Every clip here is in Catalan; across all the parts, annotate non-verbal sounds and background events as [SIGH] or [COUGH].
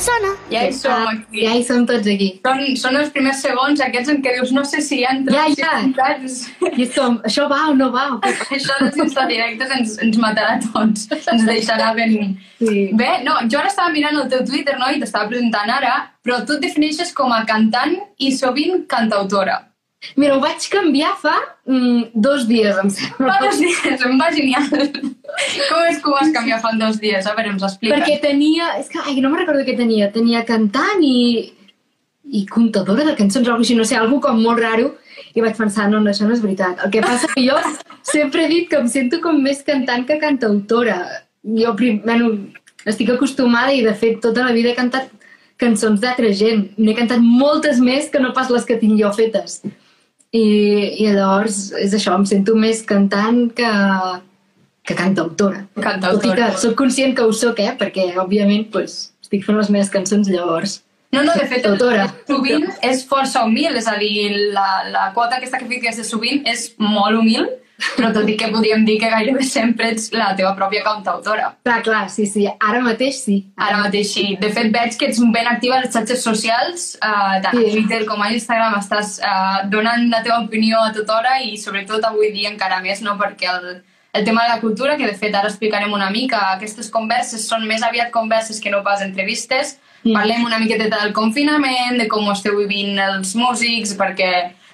Sona. Ja hi som aquí. Ja hi som tots aquí. Són, són els primers segons aquests en què dius no sé si entra, Ja, si ja. entres. [LAUGHS] I és com, això va o no va? [LAUGHS] Això dels instadirectes ens, ens matarà a tots, ens deixarà ben... Sí. Bé, no, jo ara estava mirant el teu Twitter, no?, i t'estava presentant ara, però tu et defineixes com a cantant i sovint cantautora. Mira, ho vaig canviar fa mm, dos dies, em sembla. Fa dos dies, em va genial. Com és que ho vas canviar fa dos dies? A veure, ens explica. Perquè tenia... És que, ai, no me'n recordo què tenia. Tenia cantant i... i contadora de cançons o alguna cosa així, no sé, algo com molt raro. I vaig pensar, no, no, això no és veritat. El que passa que jo sempre he dit que em sento com més cantant que cantautora. Jo, prim, bueno, estic acostumada i, de fet, tota la vida he cantat cançons d'altra gent. N'he cantat moltes més que no pas les que tinc jo fetes. I, i llavors, és això, em sento més cantant que, que cantautora. Cantautora. Tot i que soc conscient que ho soc, eh? Perquè, òbviament, pues, estic fent les meves cançons llavors. No, no, de fet, Autora. sovint és força humil, és a dir, la, la quota aquesta que fiques de sovint és molt humil, però tot i que podríem dir que gairebé sempre ets la teva pròpia cantautora. Clar, clar, sí, sí. Ara mateix sí. Ara mateix sí. De fet, veig que ets ben activa a les xarxes socials, uh, tant a Sí. Twitter com a Instagram, estàs uh, donant la teva opinió a tota hora i sobretot avui dia encara més, no? perquè el, el tema de la cultura, que de fet ara explicarem una mica, aquestes converses són més aviat converses que no pas entrevistes, Mm. parlem una miqueta del confinament, de com ho esteu vivint els músics, perquè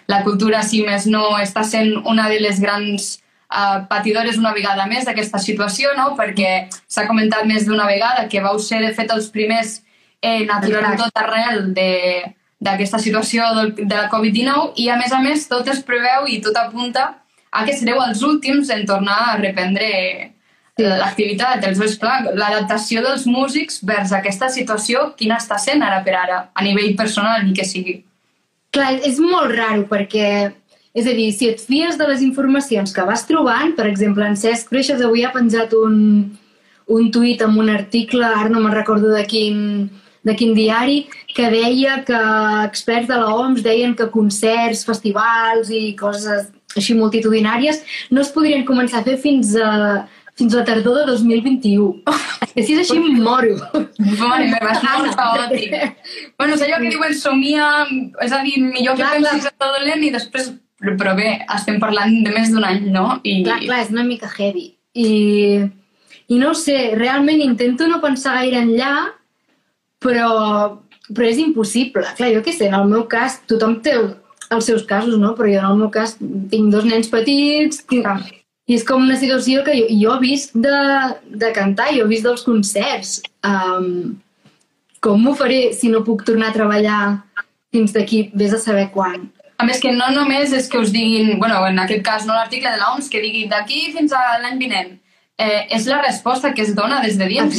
la cultura, si més no, està sent una de les grans uh, patidores una vegada més d'aquesta situació, no? perquè s'ha comentat més d'una vegada que vau ser, de fet, els primers en aturar tot arrel de- d'aquesta situació del, de la Covid-19 i, a més a més, tot es preveu i tot apunta a que sereu els últims en tornar a reprendre Sí. l'activitat. Llavors, clar, l'adaptació dels músics vers aquesta situació, quina està sent ara per ara, a nivell personal, ni que sigui. Clar, és molt raro perquè, és a dir, si et fies de les informacions que vas trobant, per exemple, en Cesc Freixas avui ha penjat un, un tuit amb un article, ara no me'n recordo de quin, de quin diari, que deia que experts de la OMS deien que concerts, festivals i coses així multitudinàries no es podrien començar a fer fins a, fins a la tardor de 2021. [LAUGHS] Que si és així, em moro. Mare meva, és molt caòtic. Bueno, és allò que diuen somia, és a dir, millor que Clar, pensis clar. tot dolent i després... Però, bé, estem parlant de més d'un any, no? I, Clar, clar, és una mica heavy. I, I no sé, realment intento no pensar gaire enllà, però, però és impossible. Clar, jo què sé, en el meu cas, tothom té el, els seus casos, no? Però jo en el meu cas tinc dos nens petits, tinc... I és com una situació que jo, jo he vist de, de cantar, jo he vist dels concerts. Um, com m'ho faré si no puc tornar a treballar fins d'aquí, vés a saber quan? A més que no només és que us diguin, bueno, en aquest cas no l'article de l'OMS, que digui d'aquí fins a l'any vinent. Eh, és la resposta que es dona des de dins.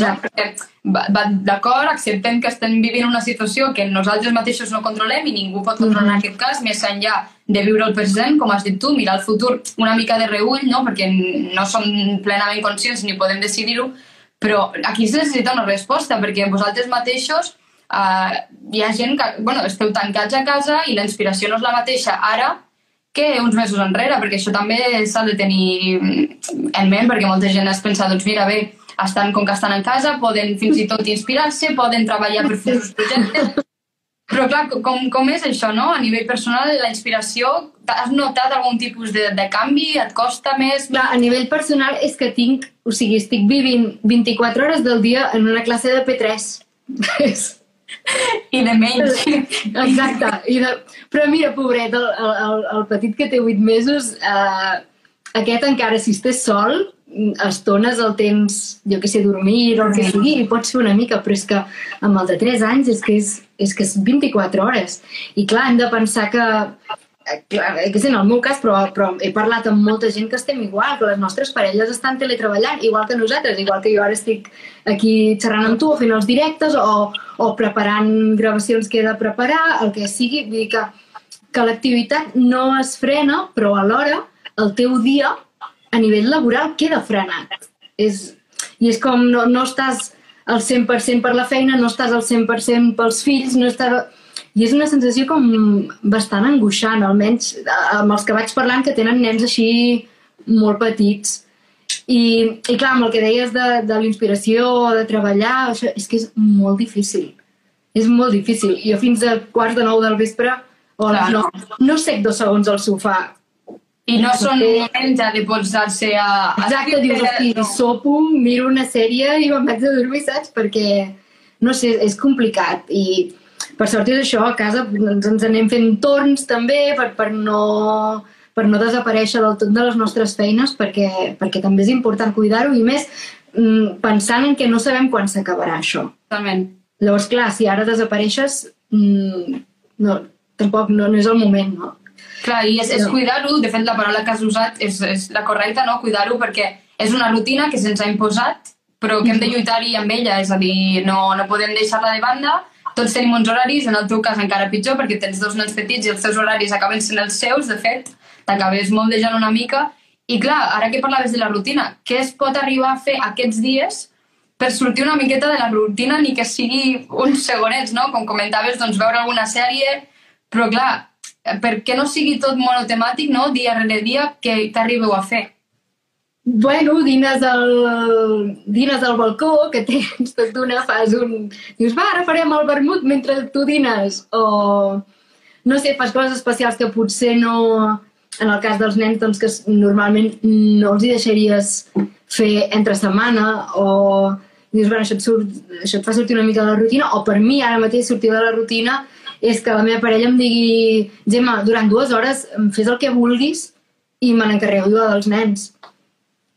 D'acord, acceptem que estem vivint una situació que nosaltres mateixos no controlem i ningú pot controlar en aquest cas, més enllà de viure el present, com has dit tu, mirar el futur una mica de reull, no? perquè no som plenament conscients ni podem decidir-ho, però aquí es necessita una resposta, perquè vosaltres mateixos uh, hi ha gent que, bueno, esteu tancats a casa i la inspiració no és la mateixa ara que uns mesos enrere, perquè això també s'ha de tenir en ment, perquè molta gent es pensa, doncs mira, bé, estan com que estan en casa, poden fins i tot inspirar-se, poden treballar per futurs projectes, però clar, com, com és això, no? A nivell personal, la inspiració, has notat algun tipus de, de canvi? Et costa més? Clar, a nivell personal és que tinc, o sigui, estic vivint 24 hores del dia en una classe de P3. [LAUGHS] I de menys. [LAUGHS] Exacte. I de... Però mira, pobret, el, el, el petit que té 8 mesos, eh, aquest encara, si estàs sol, estones el temps, jo que sé, dormir o el que sigui, i pots fer una mica, però és que amb el de 3 anys és que és, és, que és 24 hores. I clar, hem de pensar que clar, que és en el meu cas, però, però he parlat amb molta gent que estem igual, que les nostres parelles estan teletreballant, igual que nosaltres, igual que jo ara estic aquí xerrant amb tu o fent els directes o, o preparant gravacions que he de preparar, el que sigui, vull dir que, que l'activitat no es frena, però alhora el teu dia a nivell laboral queda frenat. És, I és com no, no estàs al 100% per la feina, no estàs al 100% pels fills, no estàs... I és una sensació com bastant angoixant, almenys amb els que vaig parlant que tenen nens així molt petits. I, I clar, amb el que deies de, de la inspiració, de treballar, això, és que és molt difícil. És molt difícil. Jo fins a quarts de nou del vespre o a les nou, no sec dos segons al sofà. I no són Sí. moments ja de posar-se a... a Exacte, dius, hosti, no. sopo, miro una sèrie i me'n vaig a dormir, saps? Perquè, no sé, és complicat. I per sort és això, a casa ens, ens anem fent torns també per, per, no, per no desaparèixer del tot de les nostres feines perquè, perquè també és important cuidar-ho i més mm, pensant en que no sabem quan s'acabarà això. Totalment. Llavors, clar, si ara desapareixes, mm, no, tampoc no, no és el moment, no? Clar, i és, és cuidar-ho, de fet la paraula que has usat és, és la correcta, no? Cuidar-ho perquè és una rutina que se'ns ha imposat, però que hem de lluitar-hi amb ella, és a dir, no, no podem deixar-la de banda, tots tenim uns horaris, en el teu cas encara pitjor perquè tens dos nens petits i els teus horaris acaben sent els seus, de fet, t'acabes moldejant una mica, i clar, ara que parlaves de la rutina, què es pot arribar a fer aquests dies per sortir una miqueta de la rutina ni que sigui uns segonets, no? Com comentaves, doncs veure alguna sèrie, però clar, per què no sigui tot monotemàtic, no? Dia rere dia, que t'arribeu a fer? Bueno, dines al, dines al balcó, que tens tot d'una, fas un... Dius, va, ara farem el vermut mentre tu dines. O, no sé, fas coses especials que potser no... En el cas dels nens, doncs, que normalment no els hi deixaries fer entre setmana, o dius, bueno, això et, surt, això et fa sortir una mica de la rutina, o per mi ara mateix sortir de la rutina és que la meva parella em digui Gemma, durant dues hores fes el que vulguis i me n'encarrego jo dels nens.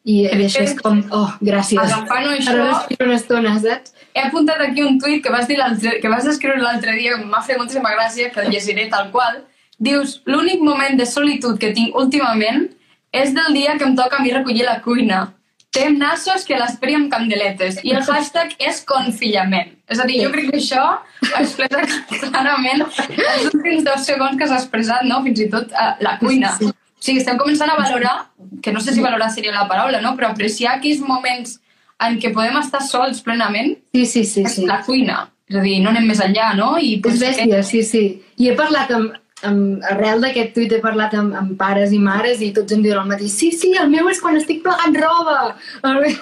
I, i això és com, oh, gràcies. Agafant-ho això- Ara respiro una estona, saps? He apuntat aquí un tuit que vas, dir que vas escriure l'altre dia, que m'ha fet moltíssima gràcia, que el llegiré tal qual. Dius, l'únic moment de solitud que tinc últimament és del dia que em toca a mi recollir la cuina. Tem nassos que l'esperi amb candeletes. I el hashtag és confillament. És a dir, jo crec que això expressa [LAUGHS] clarament els últims dos segons que s'ha expressat, no? Fins i tot a la cuina. Sí, sí. O sigui, estem començant a valorar, que no sé si valorar seria la paraula, no? però apreciar aquells moments en què podem estar sols plenament Sí, sí, sí. és sí. la cuina. És a dir, no anem més enllà, no? I És bèstia, sí, sí. I he parlat amb, amb arrel d'aquest tuit he parlat amb, amb pares i mares i tots em diuen el mateix. Sí, sí, el meu és quan estic plegant roba. El meu...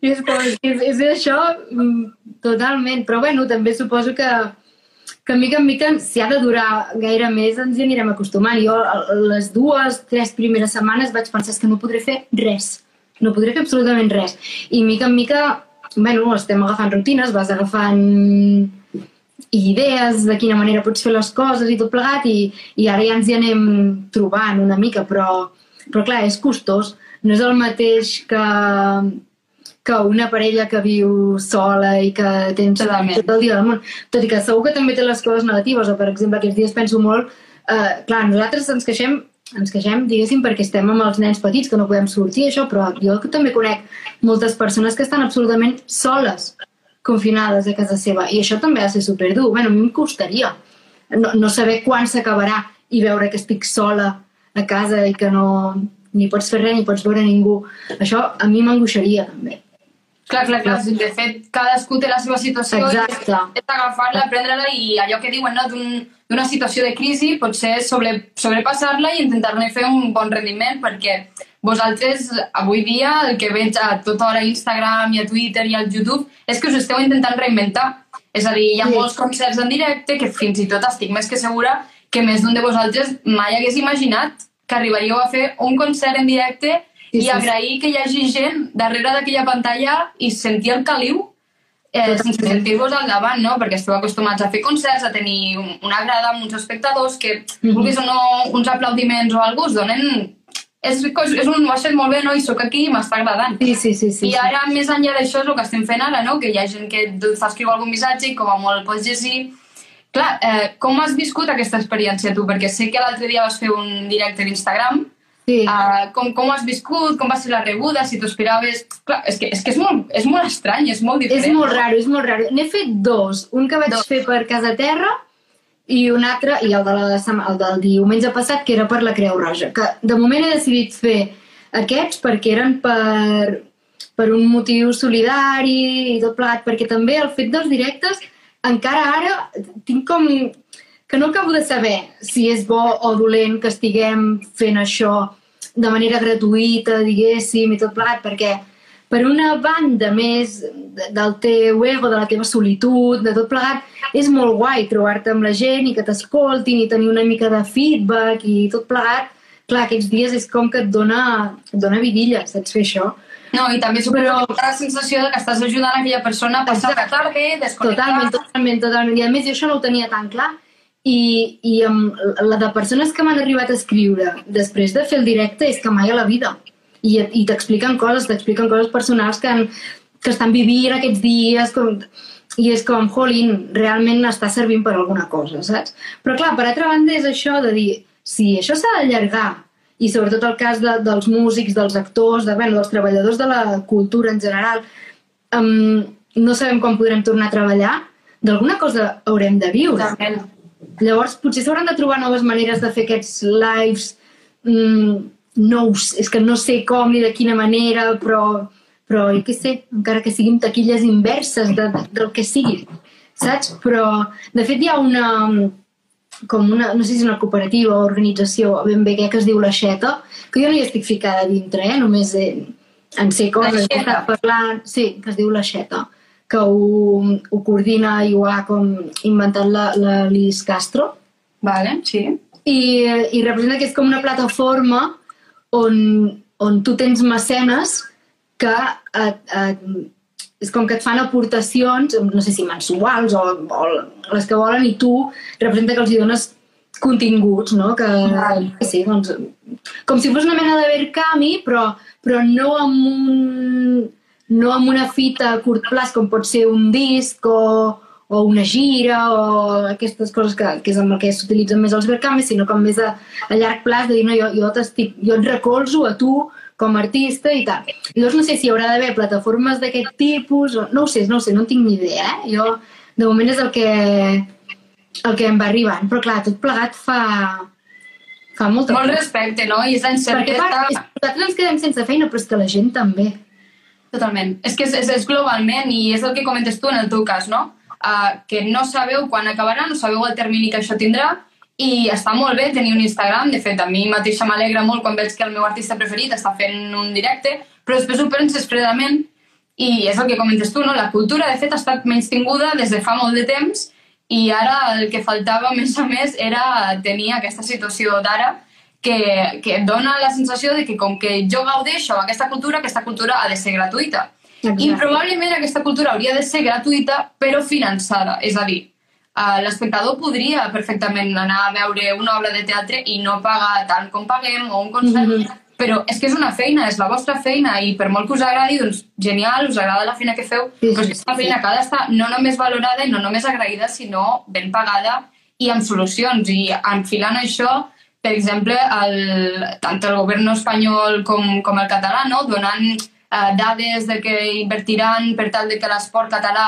I és, com, és, és això mm, totalment. Però bueno, també suposo que, que mica en mica, si ha de durar gaire més, ens hi anirem acostumant. Jo les dues, tres primeres setmanes vaig pensar "És que no podré fer res. No podré fer absolutament res. I mica en mica, bueno, estem agafant rutines, vas agafant idees de quina manera pots fer les coses i tot plegat i, i ara ja ens hi anem trobant una mica, però, però clar, és costós. No és el mateix que, que una parella que viu sola i que tens Totalment. tot el dia del món. Tot i que segur que també té les coses negatives, o per exemple aquests dies penso molt, eh, clar, nosaltres ens queixem ens queixem, diguéssim, perquè estem amb els nens petits, que no podem sortir, això, però jo també conec moltes persones que estan absolutament soles, confinades a casa seva, i això també ha de ser superdur. Bueno, a mi em costaria no, no saber quan s'acabarà i veure que estic sola a casa i que no ni pots fer res ni pots veure ningú. Això a mi m'angoixaria, també. Clar, clar, clar. De fet, cadascú té la seva situació Exacte. i és agafar-la, prendre-la i allò que diuen, no? d'un- d'una situació de crisi potser sobre, sobrepassar-la i intentar-ne fer un bon rendiment perquè vosaltres avui dia el que veig a tota hora a Instagram i a Twitter i al YouTube és que us esteu intentant reinventar. És a dir, hi ha Sí. molts concerts en directe que fins i tot estic més que segura que més d'un de vosaltres mai hagués imaginat que arribaríeu a fer un concert en directe Sí, i sí, agrair que hi hagi gent darrere d'aquella pantalla i sentir el caliu eh, sense sentir-vos al davant, no? Perquè esteu acostumats a fer concerts, a tenir un- una grada amb uns espectadors que, Mhm. vulguis o no, uns aplaudiments o alguna us donen... És, és un, ho has fet molt bé, no? I sóc aquí i m'està agradant. Sí, sí, sí. sí, I ara, més enllà d'això, és el que estem fent ara, no? Que hi ha gent que escriure algun missatge i com a molt pots llegir. Clar, eh, com has viscut aquesta experiència tu? Perquè sé que l'altre dia vas fer un directe d'Instagram. Sí. Uh, com, com has viscut? Com va ser la rebuda? Si t'ho esperaves... Clar, és que, és, que és, molt, és molt estrany, és molt diferent. És molt raro, és molt raro. N'he fet dos. Un que vaig Dos. fer per Casa Terra i un altre, i el, de la, el del diumenge passat, que era per la Creu Roja. Que de moment he decidit fer aquests perquè eren per, per un motiu solidari i tot plegat, perquè també el fet dels directes, encara ara tinc com que no acabo de saber si és bo o dolent que estiguem fent això de manera gratuïta, diguéssim, i tot plegat, perquè per una banda més del teu ego, de la teva solitud, de tot plegat, és molt guai trobar-te amb la gent i que t'escoltin i tenir una mica de feedback i tot plegat. Clar, aquests dies és com que et dona, et dona vidilla, saps fer això? No, i també suposo Però... que la sensació de que estàs ajudant aquella persona a passar la tarda, desconnectar... Totalment, totalment, totalment. I a més jo això no ho tenia tan clar. I, i amb la de persones que m'han arribat a escriure després de fer el directe és que mai a la vida. I, i t'expliquen coses, t'expliquen coses personals que, han, que estan vivint aquests dies, com, i és com, jolín, realment està servint per alguna cosa, saps? Però clar, per altra banda és això de dir, si això s'ha d'allargar i sobretot el cas de, dels músics, dels actors, de, bueno, dels treballadors de la cultura en general, um, no sabem quan podrem tornar a treballar, d'alguna cosa haurem de viure. Totalment. Llavors, potser s'hauran de trobar noves maneres de fer aquests lives mm, nous, és que no sé com ni de quina manera, però, però jo què sé, encara que siguin taquilles inverses de, de, del que sigui, saps? Però, de fet, hi ha una, com una, no sé si és una cooperativa o organització ben bé que es diu La Xeta, que jo no hi estic ficada dintre, eh? només eh, en sé coses està parlant, sí, que es diu La Xeta, que ho, ho coordina i ho ha com inventat la, la Liz Castro. Vale, sí. I, I representa que és com una plataforma on, on tu tens mecenes que et, et, és com que et fan aportacions, no sé si mensuals o, o les que volen, i tu representa que els hi dones continguts, no? Que, que sí, doncs, com si fos una mena de Verkami, però, però no amb un no amb una fita a curt plaç com pot ser un disc o, o una gira o aquestes coses que, que és amb el que s'utilitzen més els Verkamis, sinó com més a, a llarg plaç de dir, no, jo, jo, jo et recolzo a tu com a artista i tal. Llavors no sé si hi haurà d'haver plataformes d'aquest tipus, o, no ho sé, no ho sé, no en tinc ni idea, eh? Jo, de moment és el que, el que em va arribant, però clar, tot plegat fa, fa molta Molt respecte, no? I és la incertesa... Perquè, part, nosaltres ens quedem sense feina, però és que la gent també. Totalment. És que és, és, és globalment i és el que comentes tu en el teu cas, no? Uh, que no sabeu quan acabarà, no sabeu el termini que això tindrà i està molt bé tenir un Instagram, de fet, a mi mateixa m'alegra molt quan veig que el meu artista preferit està fent un directe, però després ho penses fredament i és el que comentes tu, no? La cultura, de fet, ha estat menys tinguda des de fa molt de temps i ara el que faltava, més a més, era tenir aquesta situació d'ara que, que dona la sensació de que com que jo gaudeixo amb aquesta cultura, aquesta cultura ha de ser gratuïta. Exacte. I probablement aquesta cultura hauria de ser gratuïta però finançada, és a dir, Uh, L'espectador podria perfectament anar a veure una obra de teatre i no pagar tant com paguem o un concert, mm -hmm. però és que és una feina, és la vostra feina i per molt que us agradi, doncs genial, us agrada la feina que feu, sí, però és una feina que ha d'estar no només valorada i no només agraïda, sinó ben pagada i amb solucions. I enfilant això, per exemple, el, tant el govern espanyol com, com el català, no? donant uh, dades de que invertiran per tal de que l'esport català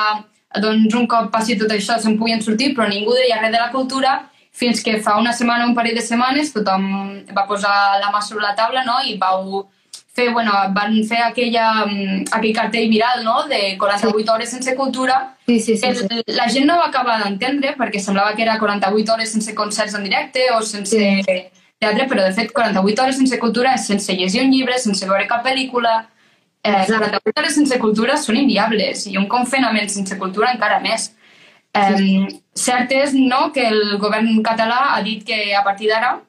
doncs un cop passi tot això se'n puguin sortir, però ningú deia res de la cultura fins que fa una setmana, un parell de setmanes, tothom va posar la mà sobre la taula no? i vau fer, bueno, van fer aquella, mm, aquell cartell viral no? de 48 sí. hores sense cultura. Sí, sí, sí, sí. El, la gent no va acabar d'entendre perquè semblava que era 48 hores sense concerts en directe o sense sí. teatre, però de fet 48 hores sense cultura és sense llegir un llibre, sense veure cap pel·lícula, Eh, les hores sense cultura són inviables i un confinament sense cultura encara més. Eh, cert és no, que el govern català ha dit que a partir d'ara,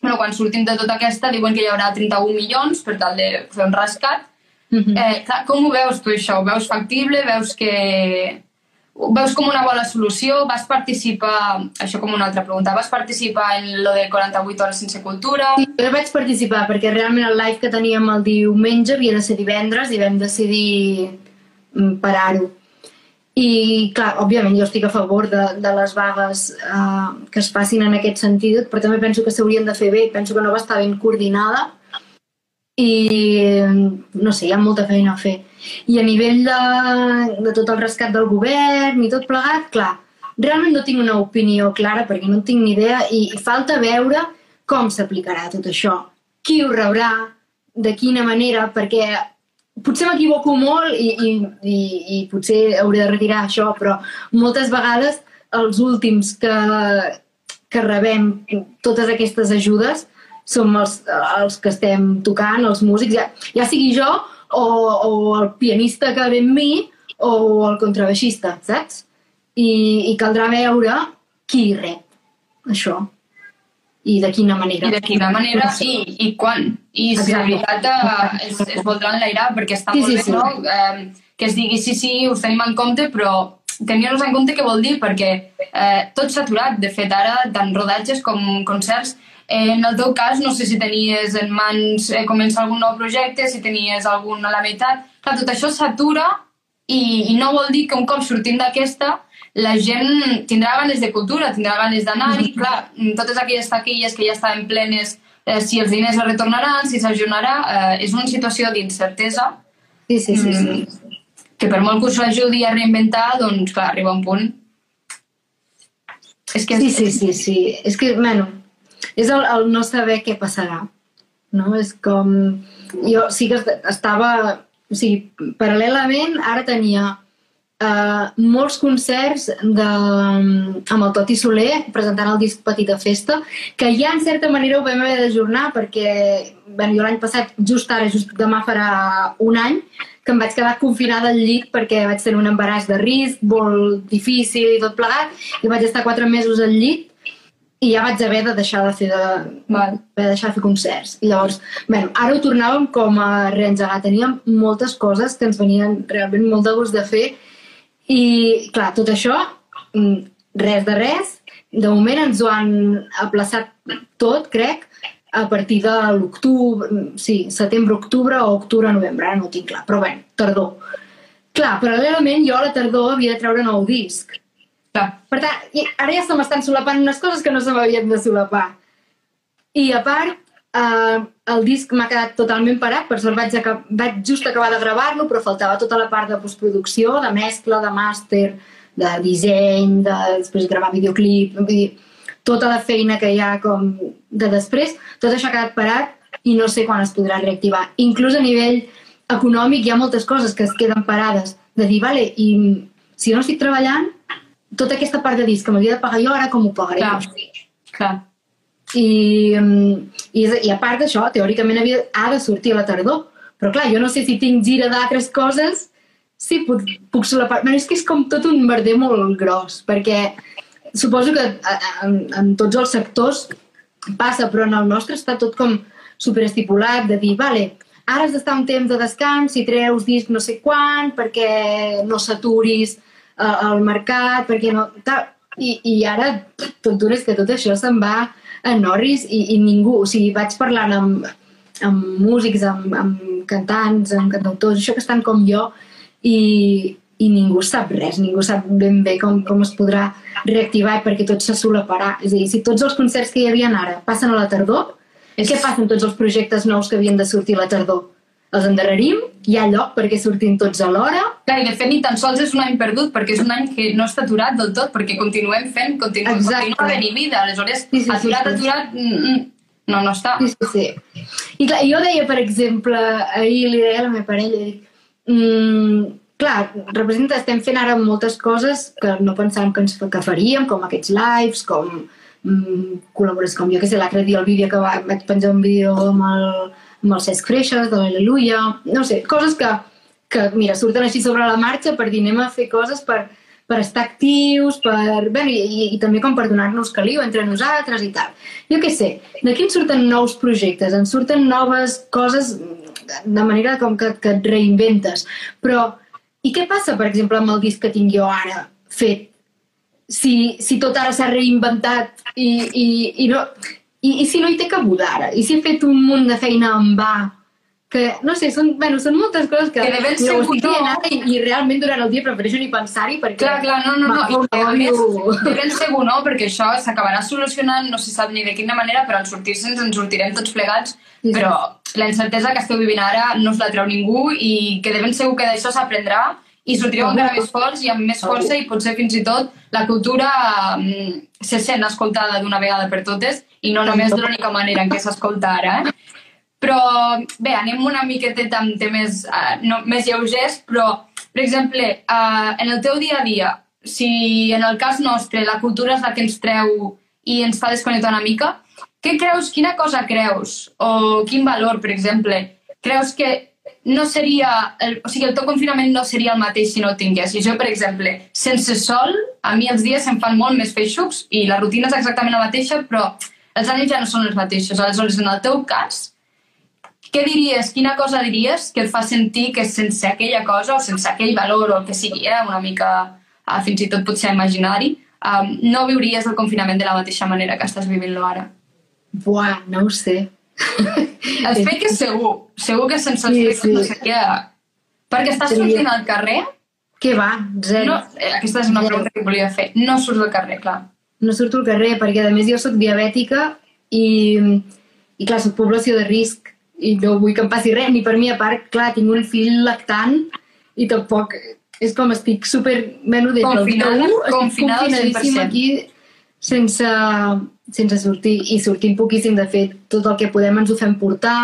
bueno, quan sortim de tota aquesta, diuen que hi haurà 31 milions per tal de fer un rescat. Mm -hmm. eh, clar, com ho veus tu això? Ho veus factible? Veus que veus com una bona solució? Vas participar, això com una altra pregunta, vas participar en lo de 48 hores sense cultura? Sí, jo vaig participar perquè realment el live que teníem el diumenge havia de ser divendres i vam decidir mm, parar-ho. I, clar, òbviament jo estic a favor de, de les vagues eh, que es facin en aquest sentit, però també penso que s'haurien de fer bé, penso que no va estar ben coordinada i no sé, hi ha molta feina a fer. I a nivell de, de tot el rescat del govern i tot plegat, clar, realment no tinc una opinió clara perquè no tinc ni idea i, i falta veure com s'aplicarà tot això. Qui ho rebrà, de quina manera, perquè potser m'equivoco molt i, i, i, i potser hauré de retirar això, però moltes vegades els últims que, que rebem totes aquestes ajudes som els, els que estem tocant, els músics, ja, ja sigui jo o, o el pianista que ve amb mi o el contrabaixista, saps? I, i caldrà veure qui rep això i de quina manera. I de quina manera i, i quan. I si de veritat eh, es, es voldrà enlairar, perquè està Sí, molt sí, bé, sí. no? Eh, que es digui sí, sí, us tenim en compte, però tenir-nos en compte què vol dir, perquè eh, tot s'ha aturat. De fet, ara, tant rodatges com concerts, eh, en el teu cas, no sé si tenies en mans eh, començar algun nou projecte, si tenies algun a la meitat... Clar, tot això s'atura i, i no vol dir que un cop sortim d'aquesta la gent tindrà ganes de cultura, tindrà ganes d'anar-hi, clar, totes aquelles taquilles que ja estaven plenes, eh, si els diners es retornaran, si s'ajunarà, eh, és una situació d'incertesa Sí, sí, sí. sí. mm, que per molt que us ajudi a reinventar, doncs clar, arriba un punt. És que Sí, sí, sí, sí. És que, bueno, és el, el no saber què passarà. No? És com... Jo sí que est- estava... O sigui, paral·lelament, ara tenia uh, molts concerts de, amb el Toti Soler presentant el disc Petita Festa, que ja en certa manera ho vam haver d'ajornar perquè bueno, jo l'any passat, just ara, just demà farà un any, que em vaig quedar confinada al llit perquè vaig tenir un embaràs de risc molt difícil i tot plegat, i vaig estar quatre mesos al llit i ja vaig haver de deixar de fer de, Val. de deixar de fer concerts. I llavors, bueno, ara ho tornàvem com a reengegar. Teníem moltes coses que ens venien realment molt de gust de fer i, clar, tot això, mm, res de res. De moment ens ho han aplaçat tot, crec, a partir de l'octubre, sí, setembre-octubre o octubre-novembre, ara no ho tinc clar, però bé, tardor. Clar, paral·lelament jo a la tardor havia de treure nou disc. Clar. Per tant, ara ja se m'estan solapant unes coses que no se m'havien de solapar. I a part, eh, el disc m'ha quedat totalment parat, per sort vaig, acab vaig just acabar de gravar-lo, però faltava tota la part de postproducció, de mescla, de màster, de disseny, de després gravar videoclip, vull dir, tota la feina que hi ha com de després, tot això ha quedat parat i no sé quan es podrà reactivar. Inclús a nivell econòmic hi ha moltes coses que es queden parades, de dir, vale, i si no estic treballant, tota aquesta part de disc que m'havia de pagar jo, ara com ho pagaré? Clar. Clar. I, mm, i, i a part d'això, teòricament havia, ha de sortir a la tardor. Però clar, jo no sé si tinc gira d'altres coses, si puc, puc solapar... Bueno, és que és com tot un merder molt gros, perquè suposo que en, en tots els sectors passa, però en el nostre està tot com superestipulat, de dir, vale, ara has d'estar un temps de descans, si treus disc no sé quan, perquè no saturis el mercat, perquè no... Tal. I, I ara tot que tot això se'n va a Norris i, i ningú, o sigui, vaig parlant amb, amb músics, amb, amb cantants, amb cantautors, això que estan com jo, i, i ningú sap res, ningú sap ben bé com, com es podrà reactivar perquè tot se solaparà. És a dir, si tots els concerts que hi havia ara passen a la tardor, És- què passa amb tots els projectes nous que havien de sortir a la tardor? Els endarrerim? Hi ha lloc perquè surtin tots alhora? Clar, i de fet ni tan sols és un any perdut, perquè és un any que no està aturat del tot, perquè continuem fent, continu Exacte. continua havent-hi vida. Aleshores, Sí, sí, sí, aturat, sí. aturat, mm, mm, no, no està. Sí, sí, sí. I clar, jo deia, per exemple, ahir li deia a la meva parella, dic, mm, clar, representa, estem fent ara moltes coses que no pensàvem que, ens, que faríem, com aquests lives, com mm, col·labores, com jo que sé, l'altre dia el vídeo que va, vaig penjar un vídeo amb el, amb el Cesc Freixas, de l'Aleluia, no sé, coses que, que, mira, surten així sobre la marxa per dir, anem a fer coses per, per estar actius, per... Bé, i, i, i també com per donar-nos caliu entre nosaltres i tal. Jo què sé, d'aquí en surten nous projectes, en surten noves coses de manera com que, que et reinventes. Però, i què passa, per exemple, amb el disc que tinc jo ara fet? Si, si tot ara s'ha reinventat i, i, i, no, i, i si no hi té cabuda ara? I si he fet un munt de feina en va? Que, no sé, són, bueno, són moltes coses que, Que de ben segur no. dient ara i, i realment durant el dia prefereixo ni pensar-hi perquè... Clar, clar, no, no, no. I, a un més, de ben segur no, perquè això s'acabarà solucionant, no se sap ni de quina manera, però en sortir-se'ns en sortirem tots plegats, Sí. però la incertesa que esteu vivint ara no us la treu ningú i que de ben segur que d'això s'aprendrà i sortireu encara més forts i amb més força i potser fins i tot la cultura mm, se sent escoltada d'una vegada per totes i no només de l'única manera en què s'escolta ara, eh? Però bé, anem una miqueteta amb temes uh, no, més lleugers, però, per exemple, uh, en el teu dia a dia, si en el cas nostre la cultura és la que ens treu i ens fa desconnectar una mica, què creus, quina cosa creus, o quin valor, per exemple, creus que no seria... El, o sigui, el teu confinament no seria el mateix si no el tinguessis. Jo, per exemple, sense sol, a mi els dies se'm fan molt més feixucs i la rutina és exactament la mateixa, però els ànims ja no són els mateixos. Aleshores, en el teu cas, què diries, quina cosa diries que et fa sentir que sense aquella cosa o sense aquell valor o el que sigui, eh, una mica uh, fins i tot potser imaginari, um, no viuries el confinament de la mateixa manera que estàs vivint-lo ara? Buah, no ho sé. El fake és segur. Segur que sense el Sí, sí. no seria... Perquè estàs sortint al carrer? Què va? Zero. No, eh, aquesta és una Zero. pregunta que volia fer. No surts al carrer, clar. no surto al carrer perquè a més jo sóc diabètica i, i clar, soc població de risc i no vull que em passi res, ni per mi a part, clar, tinc un fill lactant i tampoc és com estic super... Del Confinada, confinada confinadíssima 100%. aquí sense, sense sortir i sortim poquíssim, de fet, tot el que podem ens ho fem portar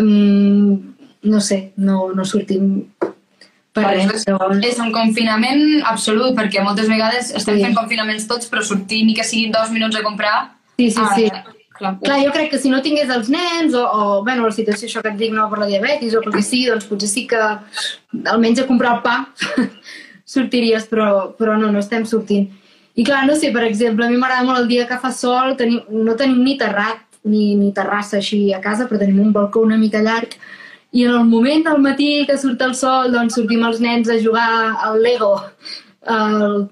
um, no sé, no, no sortim per res, però... És un confinament absolut, perquè moltes vegades estem Sí. fent confinaments tots, però sortir ni que siguin dos minuts a comprar... Sí, sí, sí. Clar, Clar, jo crec que si no tingués els nens o, o bueno, la situació això que et dic no per la diabetis o pel que sigui, doncs potser sí que almenys a comprar el pa [LAUGHS] sortiries, però, però no, no estem sortint. I clar, no sé, per exemple, a mi m'agrada molt el dia que fa sol, tenim, no tenim ni terrat ni, ni terrassa així a casa, però tenim un balcó una mica llarg i en el moment del matí que surt el sol, doncs sortim els nens a jugar al Lego, al,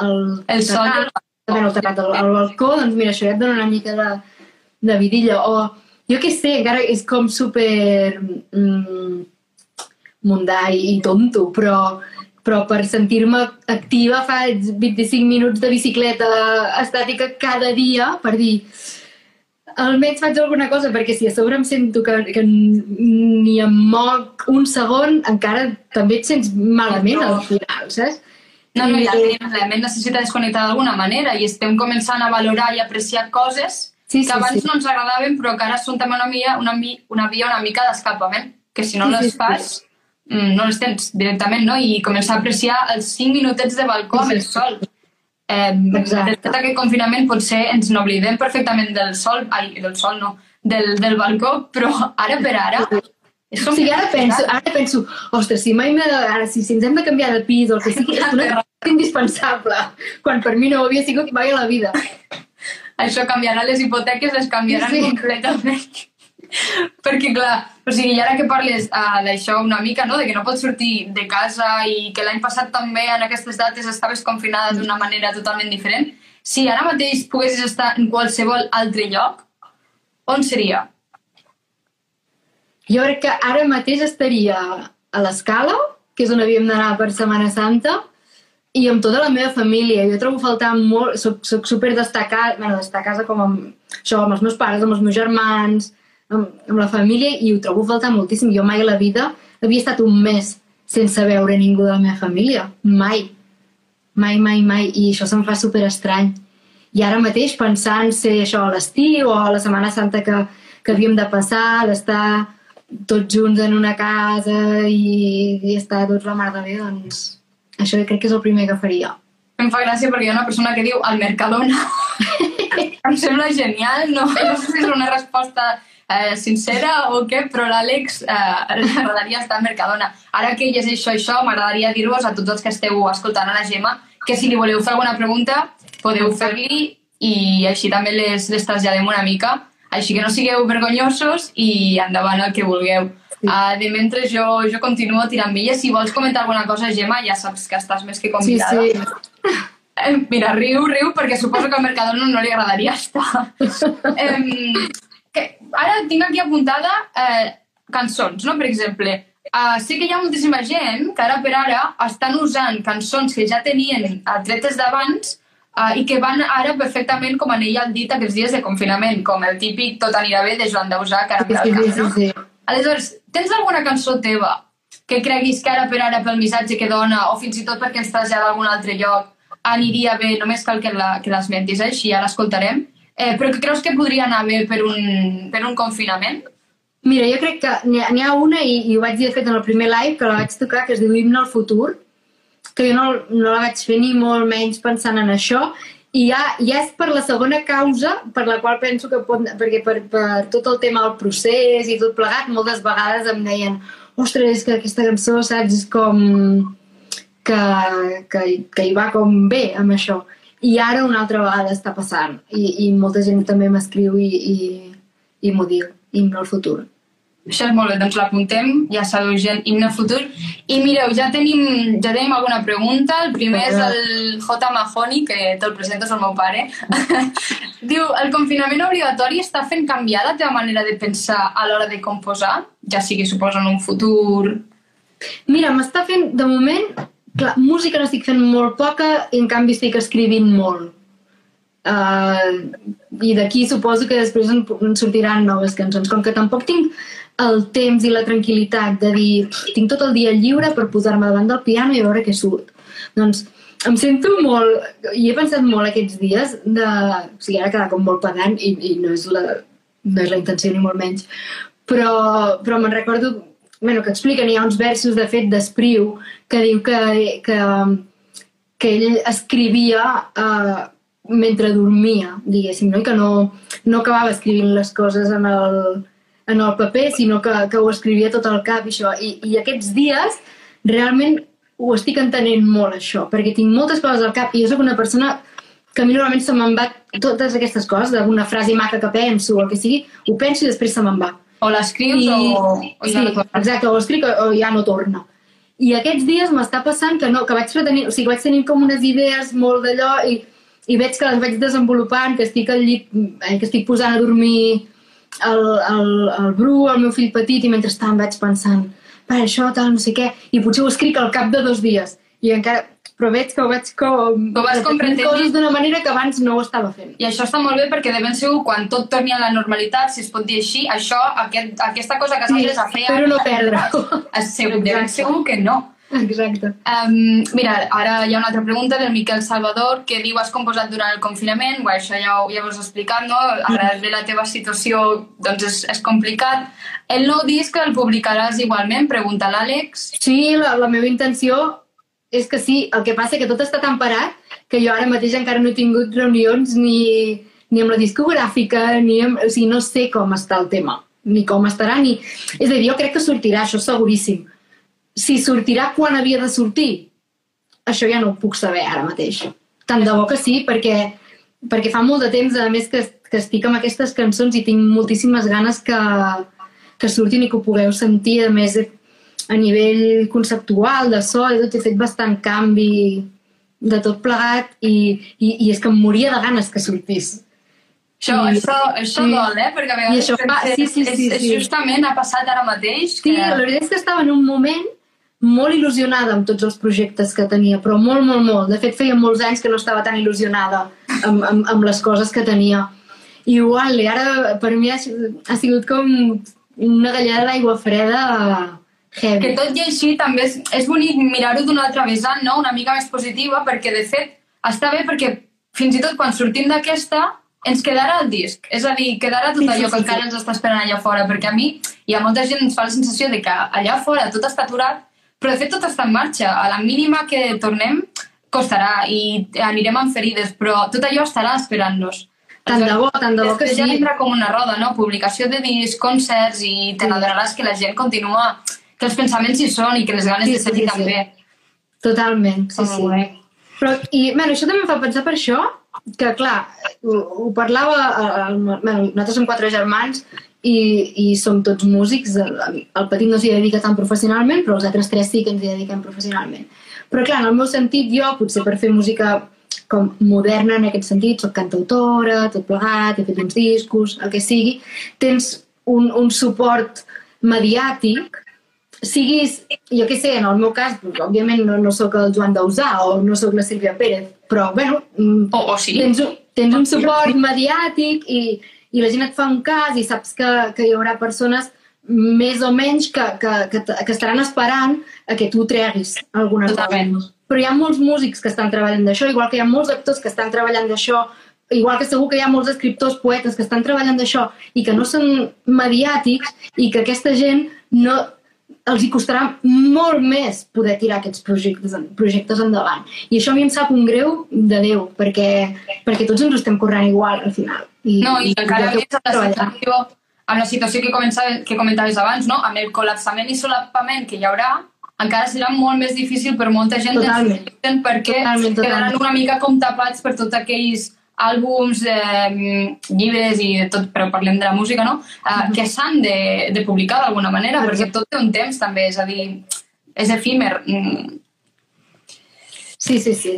al El sol terrat, bueno, el terrat, al, al balcó, doncs mira, això ja et dona una mica de, de vidilla. O jo què sé, encara és com super mm, mundà i, i tonto, però, però per sentir-me activa faig 25 minuts de bicicleta estàtica cada dia per dir almenys faig alguna cosa, perquè si a sobre em sento que, que ni em moc un segon, encara també et sents malament al final, saps? No, no, I- i la ment, la ment necessita desconnectar d'alguna manera i estem començant a valorar i apreciar coses Sí, que sí, abans sí. no ens agradaven però que ara són també una via una, una, via una mica d'escapament, que si no Sí, sí, les sí. fas mm, no les tens directament, no? I començar a apreciar els 5 minutets de balcó amb el sol. Eh, Exacte. de tot aquest confinament potser ens n'oblidem perfectament del sol, ai, del sol no, del, del balcó, però ara per ara és O sigui, ara penso, ara penso, ostres, si mai ara, si, si ens hem de canviar de pis o el que sigui, [LAUGHS] és una cosa indispensable, quan per mi no ho havia sigut mai a la vida. això canviarà les hipoteques, les canviaran Sí. completament. [LAUGHS] Perquè, clar, o sigui, i ara que parles uh, d'això una mica, no?, de que no pots sortir de casa i que l'any passat també en aquestes dates estaves confinada d'una manera totalment diferent, si ara mateix poguessis estar en qualsevol altre lloc, on seria? Jo crec que ara mateix estaria a l'escala, que és on havíem d'anar per Setmana Santa, i amb tota la meva família. Jo trobo faltar molt... Soc, soc super destacat, bueno, d'estar a casa com amb, això, amb els meus pares, amb els meus germans, amb, amb la família, i ho trobo a faltar moltíssim. Jo mai a la vida havia estat un mes sense veure ningú de la meva família. Mai. Mai, mai, mai. I això se'm fa super estrany. I ara mateix pensant ser això a l'estiu o a la Setmana Santa que, que havíem de passar, d'estar tots junts en una casa i, i estar tots la mar de bé, doncs això crec que és el primer que faria. Em fa gràcia perquè hi ha una persona que diu al Mercadona. [LAUGHS] em sembla genial, no, no sé si és una resposta eh, sincera o què, però l'Àlex eh, [LAUGHS] li agradaria estar al Mercadona. Ara que ell és això i això, m'agradaria dir-vos a tots els que esteu escoltant a la Gemma que si li voleu fer alguna pregunta podeu fer-li i així també les, les traslladem una mica. Així que no sigueu vergonyosos i endavant el que vulgueu. Sí. Uh, de mentre jo, jo continuo tirant milles. Si vols comentar alguna cosa, Gemma, ja saps que estàs més que Sí, convidada. sí. [LAUGHS] Eh, Mira, riu, riu, perquè suposo que al Mercadona no li agradaria estar. [LAUGHS] eh, que, ara tinc aquí apuntada eh, cançons, no? Per exemple, eh, sé que hi ha moltíssima gent que ara per ara estan usant cançons que ja tenien tretes d'abans eh, i que van ara perfectament com anella al dit aquests dies de confinament, com el típic Tot anirà bé de Joan Dausà, que ara Sí, sí, sí, sí, sí. Aleshores, tens alguna cançó teva que creguis que ara per ara pel missatge que dona o fins i tot perquè ens trasllada a algun altre lloc aniria bé, només cal que l'esmentis, eh? així ja l'escoltarem, eh, però que creus que podria anar bé per un, per un confinament? Mira, jo crec que n'hi ha una, i, i ho vaig dir de fet en el primer live, que la vaig tocar, que es diu Himne al futur, que jo no, no la vaig fer ni molt menys pensant en això, i ja, ja és per la segona causa per la qual penso que pot... Perquè per, per tot el tema del procés i tot plegat, moltes vegades em deien ostres, és que aquesta cançó, saps, és com que, que, que hi va com bé amb això. I ara una altra vegada està passant i, i molta gent també m'escriu i, i, i m'ho diu, himne al futur. Això és molt bé, doncs l'apuntem, ja sabeu gent, himne futur. I mireu, ja tenim, ja tenim alguna pregunta. El primer és el J. Mahoney, que te'l presento, és el meu pare. [LAUGHS] Diu, el confinament obligatori està fent canviar la teva manera de pensar a l'hora de composar? Ja sigui, suposo, en un futur... Mira, m'està fent, de moment, clar, música n'estic fent molt poca i en canvi estic escrivint molt. Uh, I d'aquí suposo que després en, en sortiran noves cançons. Com que tampoc tinc el temps i la tranquil·litat de dir tinc tot el dia lliure per posar-me davant del piano i veure què surt. Doncs em sento molt, i he pensat molt aquests dies, de, o sigui, ara quedar com molt pedant i, i no, és la, no és la intenció ni molt menys, però, però me'n recordo bueno, que expliquen, hi ha uns versos de fet d'Espriu que diu que, que, que ell escrivia uh, mentre dormia, diguéssim, no? i que no, no acabava escrivint les coses en el, en el paper, sinó que, que ho escrivia tot al cap i això. I, I aquests dies realment ho estic entenent molt, això, perquè tinc moltes coses al cap i jo sóc una persona que a mi normalment se me'n va totes aquestes coses, d'alguna frase maca que penso o el que sigui, ho penso i després se me'n va. O l'escrius I, o, o ja sí, no torna. exacte, o l'escric o, o ja no torna. I aquests dies m'està passant que no, que vaig retenir, o sigui, vaig tenir com unes idees molt d'allò i, i veig que les vaig desenvolupant, que estic al llit, eh, que estic posant a dormir el, el, el Bru, el meu fill petit, i mentrestant vaig pensant, per això, tal, no sé què, i potser ho escric al cap de dos dies. I encara, però veig que ho vaig com... Ho vas com coses d'una manera que abans no ho estava fent. I això està molt bé perquè de ben segur quan tot torni a la normalitat, si es pot dir així, això, aquest, aquesta cosa que Sí, s'ha a fer... espero no perdre-ho. [LAUGHS] És segur, de ben segur que no. Exacte. Um, mira, ara hi ha una altra pregunta del Miquel Salvador que diu has composat durant el confinament, bueno, això ja, ho- ja ho has explicat, no? Arrel de la teva situació doncs és, és complicat. El nou disc el publicaràs igualment? Pregunta l'Àlex. Sí, la, la meva intenció és que sí, el que passa que tot està tan parat que jo ara mateix encara no he tingut reunions ni, ni amb la discogràfica, ni amb, o sigui, no sé com està el tema, ni com estarà, ni... És a dir, jo crec que sortirà, això seguríssim. Si sortirà quan havia de sortir, això ja no ho puc saber ara mateix. Tant de bo que sí, perquè, perquè fa molt de temps, a més, que, que estic amb aquestes cançons i tinc moltíssimes ganes que, que surtin i que ho pugueu sentir. A més, a nivell conceptual, de so, i tot, he fet bastant canvi de tot plegat i, i, i és que em moria de ganes que sortís. Això, I- això, això sí. dol, eh? Perquè a vegades I això fa- sí, sí, sí, és, és sí. justament ha passat ara mateix Sí, que... la veritat és que estava en un moment molt il·lusionada amb tots els projectes que tenia, però molt, molt, molt. De fet, feia molts anys que no estava tan il·lusionada amb, amb, amb les coses que tenia. I igual, i ara per mi ha, ha sigut com una gallada d'aigua freda heavy. Que tot i així també és, és bonic mirar-ho d'una altra vessant, no? una mica més positiva, perquè de fet està bé perquè fins i tot quan sortim d'aquesta ens quedarà el disc. És a dir, quedarà tot Sí, sí, allò que sí, encara sí. ens està esperant allà fora, perquè a mi i a molta gent ens fa la sensació de que allà fora tot està aturat, però de fet tot està en marxa. A la mínima que tornem costarà i anirem amb ferides, però tot allò estarà esperant-nos. Tant de bo, tant de bo que Després ja sí. vindrà com una roda, no? Publicació de discs, concerts i te n'adonaràs que la gent continua, que els pensaments hi són i que les ganes Sí, de seguir sí, sí. també. Totalment, sí, sí. bé. Però, i, bueno, això també em fa pensar per això, que, clar, ho, ho parlava, el, bueno, nosaltres som quatre germans i, i som tots músics. El, el petit no s'hi dedica tan professionalment, però els altres tres sí que ens hi dediquem professionalment. Però, clar, en el meu sentit, jo, potser per fer música com moderna en aquest sentit, soc cantautora, tot plegat, he fet uns discos, el que sigui, tens un, un suport mediàtic siguis, jo què sé, en el meu cas, doncs, òbviament no, no sóc el Joan Dausà o no sóc la Sílvia Pérez, però, bueno, O, o sí. tens, un, tens un suport mediàtic i, i la gent et fa un cas i saps que, que hi haurà persones més o menys que, que, que, que estaran esperant a que tu treguis alguna Totalment. cosa. Però hi ha molts músics que estan treballant d'això, igual que hi ha molts actors que estan treballant d'això, igual que segur que hi ha molts escriptors, poetes que estan treballant d'això i que no són mediàtics i que aquesta gent no, els hi costarà molt més poder tirar aquests projectes, projectes endavant. I això a mi em sap un greu de Déu, perquè, perquè tots ens estem corrent igual al final. I, No, i encara jo més amb la situació amb la situació que, començava, que comentaves abans, no? amb el col·lapsament i solapament que hi haurà, encara serà molt més difícil per molta gent Totalment. perquè Totalment, totalment. quedaran una mica com tapats per tots aquells àlbums, eh, llibres i de tot, però parlem de la música, no? Eh, que s'han de, de publicar d'alguna manera, perquè tot té un temps també, és a dir, és efímer. Mm, Sí, sí, sí.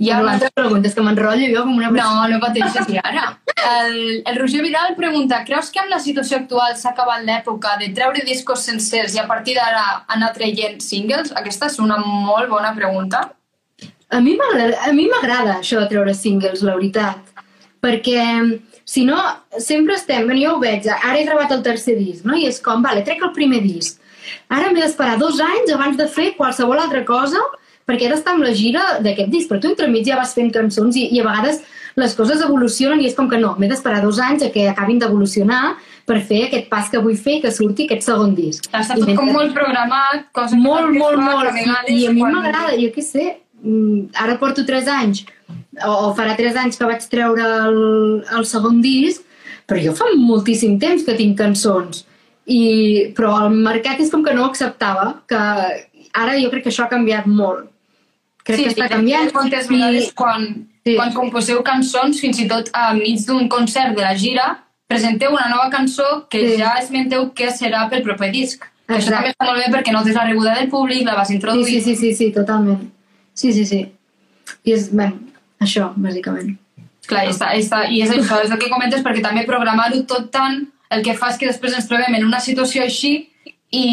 Hi ha una- altra pregunta, és que m'enrotllo jo com una No, no pateixis i ara. El, el Roger Vidal pregunta, creus que amb la situació actual s'ha acabat l'època de treure discos sencers i a partir d'ara anar traient singles? Aquesta és una molt bona pregunta. A mi m'agrada això de treure singles, la veritat. Perquè, si no, sempre estem... Bueno, jo ho veig, ara he gravat el tercer disc, no? I és com, vale, trec el primer disc. Ara m'he d'esperar dos anys abans de fer qualsevol altra cosa perquè ara està amb la gira d'aquest disc, però tu entremig ja vas fent cançons i, i a vegades les coses evolucionen i és com que no, m'he d'esperar dos anys a que acabin d'evolucionar per fer aquest pas que vull fer i que surti aquest segon disc. Està tot com mentre- molt programat, que molt, molt, molt. vegades I, I a mi m'agrada, jo què sé, mm, ara porto 3 anys, o, o farà 3 anys que vaig treure el, el segon disc, però jo fa moltíssim temps que tinc cançons. I, però el mercat és com que no ho acceptava, que ara jo crec que això ha canviat molt. Crec sí, que està sí, canviant. Moltes i- vegades quan, Sí. quan composeu cançons, fins i tot enmig d'un concert de la gira, presenteu una nova cançó que Sí. ja esmenteu que serà pel proper disc. Que Això Exacte. també està molt bé perquè notes la rebuda del públic, la vas Sí, introduir. sí, sí, sí, sí, totalment. Sí, sí, sí. I és, bé, això, bàsicament. Clar, i, està, està, i és això, és el que comentes, perquè també programar-ho tot tant el que fa és que després ens trobem en una situació així i,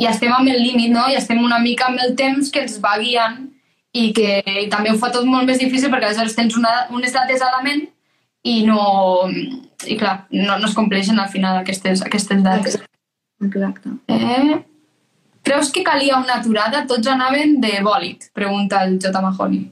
i estem amb el límit, no? I estem una mica amb el temps que ens va guiant i que i també ho fa tot molt més difícil perquè aleshores tens una, unes dates a la ment i no... I clar, no, no es compleixen al final aquestes, aquestes dates. Exacte. Eh, creus que calia una aturada? Tots anaven de bòlit, pregunta el J. Mahoney.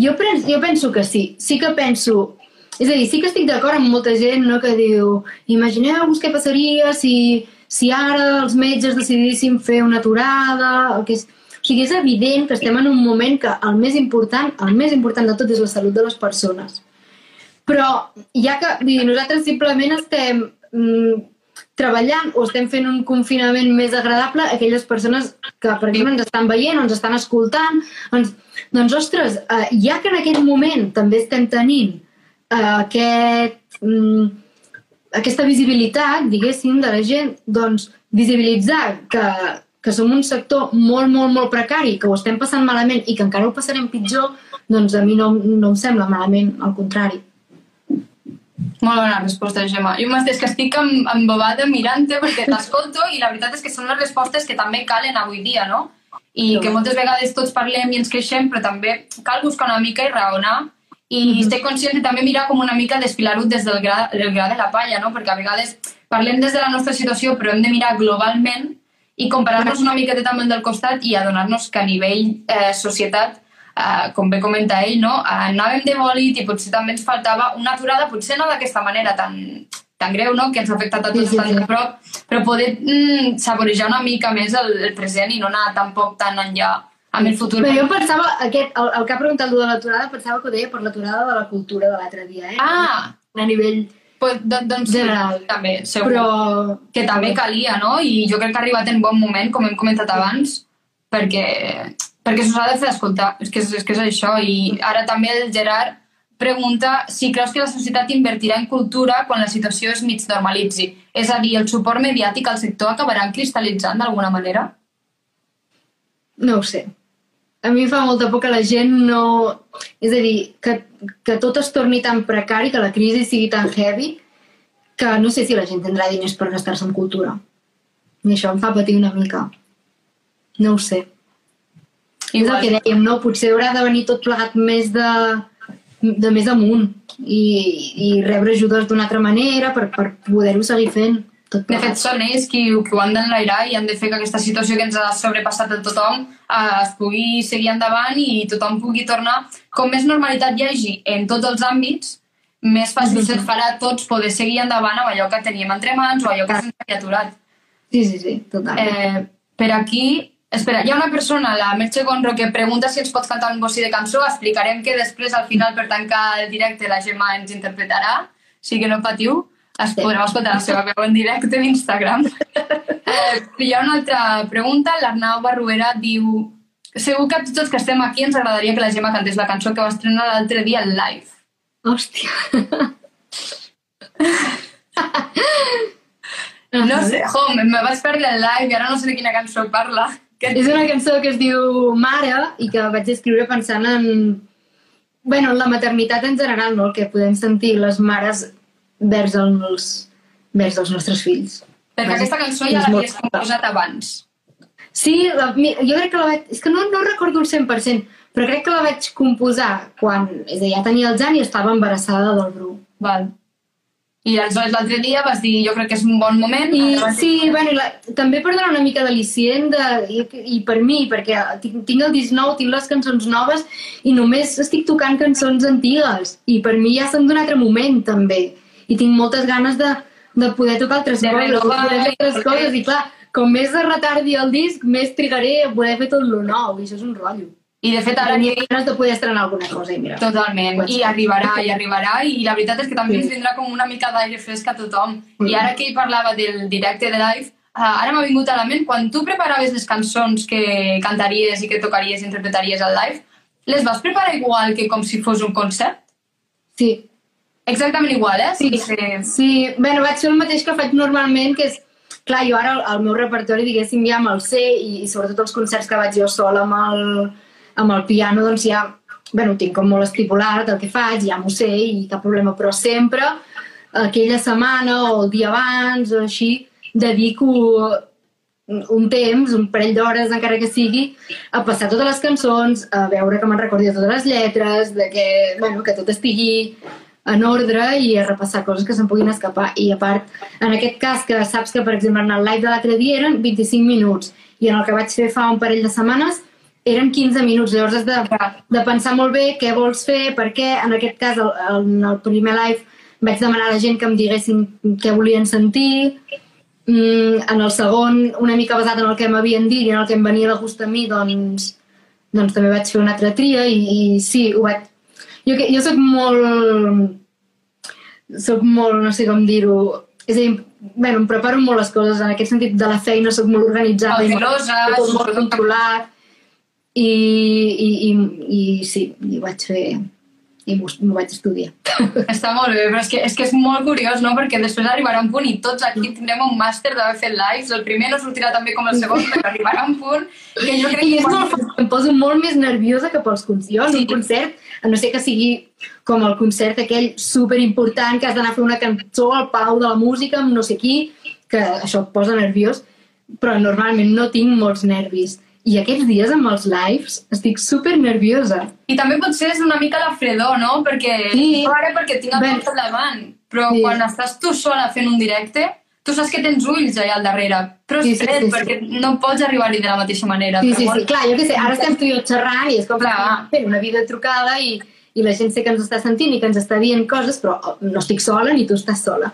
Jo, penso, jo penso que sí. Sí que penso... És a dir, sí que estic d'acord amb molta gent no, que diu imagineu-vos què passaria si, si ara els metges decidissin fer una aturada... O que és... O sigui, és evident que estem en un moment que el més important, el més important de tot és la salut de les persones. Però ja que dir, nosaltres simplement estem mm, treballant o estem fent un confinament més agradable a aquelles persones que, per exemple, ens estan veient o ens estan escoltant. Ens... Doncs, ostres, eh, ja que en aquell moment també estem tenint eh, aquest, mm, aquesta visibilitat, diguéssim, de la gent, doncs visibilitzar que, que som un sector molt, molt, molt precari, que ho estem passant malament i que encara ho passarem pitjor, doncs a mi no, no em sembla malament, al contrari. Molt bona resposta, Gemma. Jo mateix que estic em- embobada mirant-te perquè [LAUGHS] t'escolto i la veritat és que són les respostes que també calen avui dia, no? I que moltes vegades tots parlem i ens queixem, però també cal buscar una mica i raonar i mm -hmm. ser conscient de també mirar com una mica desfilar-ho des del gra, del gra de la palla, no? Perquè a vegades parlem des de la nostra situació, però hem de mirar globalment i comparar-nos una miqueta també del costat i adonar-nos que a nivell eh, societat Uh, com bé comenta ell, no? Uh, anàvem de bòlit i potser també ens faltava una aturada, potser no d'aquesta manera tan, tan greu, no? que ens ha afectat a tots Sí, sí, tan sí. de prop, però poder mm, saborejar una mica més el, el present i no anar tampoc tan enllà amb el futur. Però jo pensava, aquest, el, el que ha preguntat de l'aturada, pensava que ho deia per l'aturada de la cultura de l'altre dia, eh? Ah, A nivell... pues, doncs, sí, General. també, segur. Però... que també calia, no? I jo crec que ha arribat en bon moment, com hem comentat abans, perquè, perquè s'ha de fer escoltar. És que és, que és això. I ara també el Gerard pregunta si creus que la societat invertirà en cultura quan la situació es mig normalitzi. És a dir, el suport mediàtic al sector acabarà cristal·litzant d'alguna manera? No ho sé. A mi fa molta por que la gent no... És a dir, que, que tot es torni tan precari, que la crisi sigui tan heavy, que no sé si la gent tindrà diners per gastar-se en cultura. I això em fa patir una mica. No ho sé. És el que dèiem, no? Potser haurà de venir tot plegat més de, de més amunt i, i rebre ajudes d'una altra manera per, per poder-ho seguir fent. Tot De fet, són ells qui, qui ho han d'enlairar i han de fer que aquesta situació que ens ha sobrepassat a tothom eh, es pugui seguir endavant i tothom pugui tornar. Com més normalitat hi hagi en tots els àmbits, més fàcil Mhm. se't farà a tots poder seguir endavant amb allò que teníem entre mans o allò que se'ns havia aturat. Sí, sí, sí, total. Eh, per aquí... Espera, hi ha una persona, la Merche Gonro, que pregunta si ens pots cantar un bocí de cançó. Explicarem que després, al final, per tancar el directe, la Gemma ens interpretarà, sí que no patiu. es podreu escoltar la seva veu en directe a Instagram. eh, [LAUGHS] hi ha una altra pregunta. L'Arnau Barruera diu Segur que a tots els que estem aquí ens agradaria que la Gemma cantés la cançó que va estrenar l'altre dia en live. Hòstia. [LAUGHS] No sé, jo, me, me vaig perdre el live i ara no sé de quina cançó parla. Que... És una cançó que es diu Mare i que vaig escriure pensant en... bueno, en la maternitat en general, no? el que podem sentir les mares vers els, vers els nostres fills. Perquè aquesta cançó ja l'havies composat abans. Sí, la, jo crec que la vaig... És que no, no recordo el 100%, però crec que la vaig composar quan... És a dir, ja tenia el Jan i estava embarassada del Bru. Val. I aleshores l'altre dia vas dir, jo crec que és un bon moment. I vas dir- sí, bueno, la, també per donar una mica d'al·licient de, i, i per mi, perquè tinc, tinc el disc nou, tinc les cançons noves i només estic tocant cançons antigues i per mi ja són d'un altre moment també i tinc moltes ganes de, de poder tocar altres De coses, de renovar, poder fer altres perquè- coses i clar, com més es retardi el disc, més trigaré a poder fer tot lo nou i això és un rotllo. I de fet ara que... ganes de poder estrenar alguna cosa i mira. Totalment, i arribarà, i arribarà, i la veritat és que també Sí. ens vindrà com una mica d'aire fresc a tothom. Mm. I ara que ell parlava del directe de live, uh, ara m'ha vingut a la ment, quan tu preparaves les cançons que cantaries i que tocaries i interpretaries al live, les vas preparar igual que com si fos un concert? Sí, Exactament igual, eh? Sí, que... sí. Bueno, vaig fer el mateix que faig normalment, que és... Clar, jo ara el, el meu repertori, diguéssim, ja me'l sé i, i sobretot els concerts que vaig jo sola amb el, amb el piano, doncs ja, bueno, tinc com molt estipulat el que faig, ja m'ho sé i cap problema, però sempre aquella setmana o el dia abans o així, dedico un temps, un parell d'hores, encara que sigui, a passar totes les cançons, a veure que me'n recordi totes les lletres, de que, bueno, que tot estigui en ordre i a repassar coses que se'n puguin escapar. I a part, en aquest cas, que saps que, per exemple, en el live de l'altre dia eren 25 minuts i en el que vaig fer fa un parell de setmanes eren 15 minuts. Llavors has de, de pensar molt bé què vols fer, per què. En aquest cas, el, el, en el primer live vaig demanar a la gent que em diguessin què volien sentir. Mm, en el segon, una mica basat en el que m'havien dit i en el que em venia de gust a mi, doncs, doncs també vaig fer una altra tria i, i sí, ho vaig... Jo, jo soc molt... Soc molt, no sé com dir-ho... És a dir, bueno, em preparo molt les coses, en aquest sentit de la feina soc molt organitzada i molt, tot molt controlat i, i, i, i sí, i vaig fer i m'ho vaig estudiar. [LAUGHS] Està molt bé, però és que, és que és molt curiós, no? Perquè després arribarà un punt i tots aquí tindrem un màster d'haver fet lives. El primer no sortirà tan bé com el segon, però arribarà un punt que jo crec I que... és molt fàcil, em poso molt més nerviosa que pels concerts. Jo, Sí. un concert, a no sé que sigui com el concert aquell super important que has d'anar a fer una cançó al Palau de la Música amb no sé qui, que això et posa nerviós, però normalment no tinc molts nervis. I aquests dies amb els lives estic super nerviosa. I també potser és una mica la fredor, no? Perquè Sí. ara perquè tinc el tot davant, però Sí. quan estàs tu sola fent un directe, tu saps que tens ulls allà al darrere, però és Sí, sí, fred sí, sí. perquè no pots arribar-hi de la mateixa manera. Sí, sí, sí. Clar, jo què sé, ara estem tu i jo xerrant i és com Clar. fent una videotrucada i, i la gent sé que ens està sentint i que ens està dient coses, però oh, no estic sola ni tu estàs sola.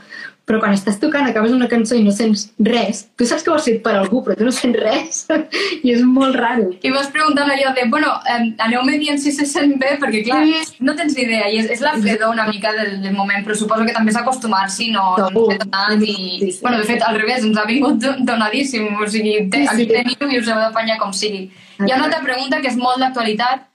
Però quan estàs tocant, acabes una cançó i no sents res, tu saps que ho has fet per algú, però tu no sents res. [LAUGHS] I és molt raro. I vas preguntant allò de, bueno, eh, aneu-me dient si se sent bé, perquè clar, Sí. no tens ni idea, i és, és la fredor una mica del, del moment, però suposo que també és acostumar-s'hi, no, no ens ve donat, i... Sí, sí. Bueno, de fet, al revés, ens ha vingut do- donadíssim, o sigui, te, Sí, sí. aquí teniu i us heu d'apanyar com sigui. Hi ha una altra pregunta que és molt d'actualitat,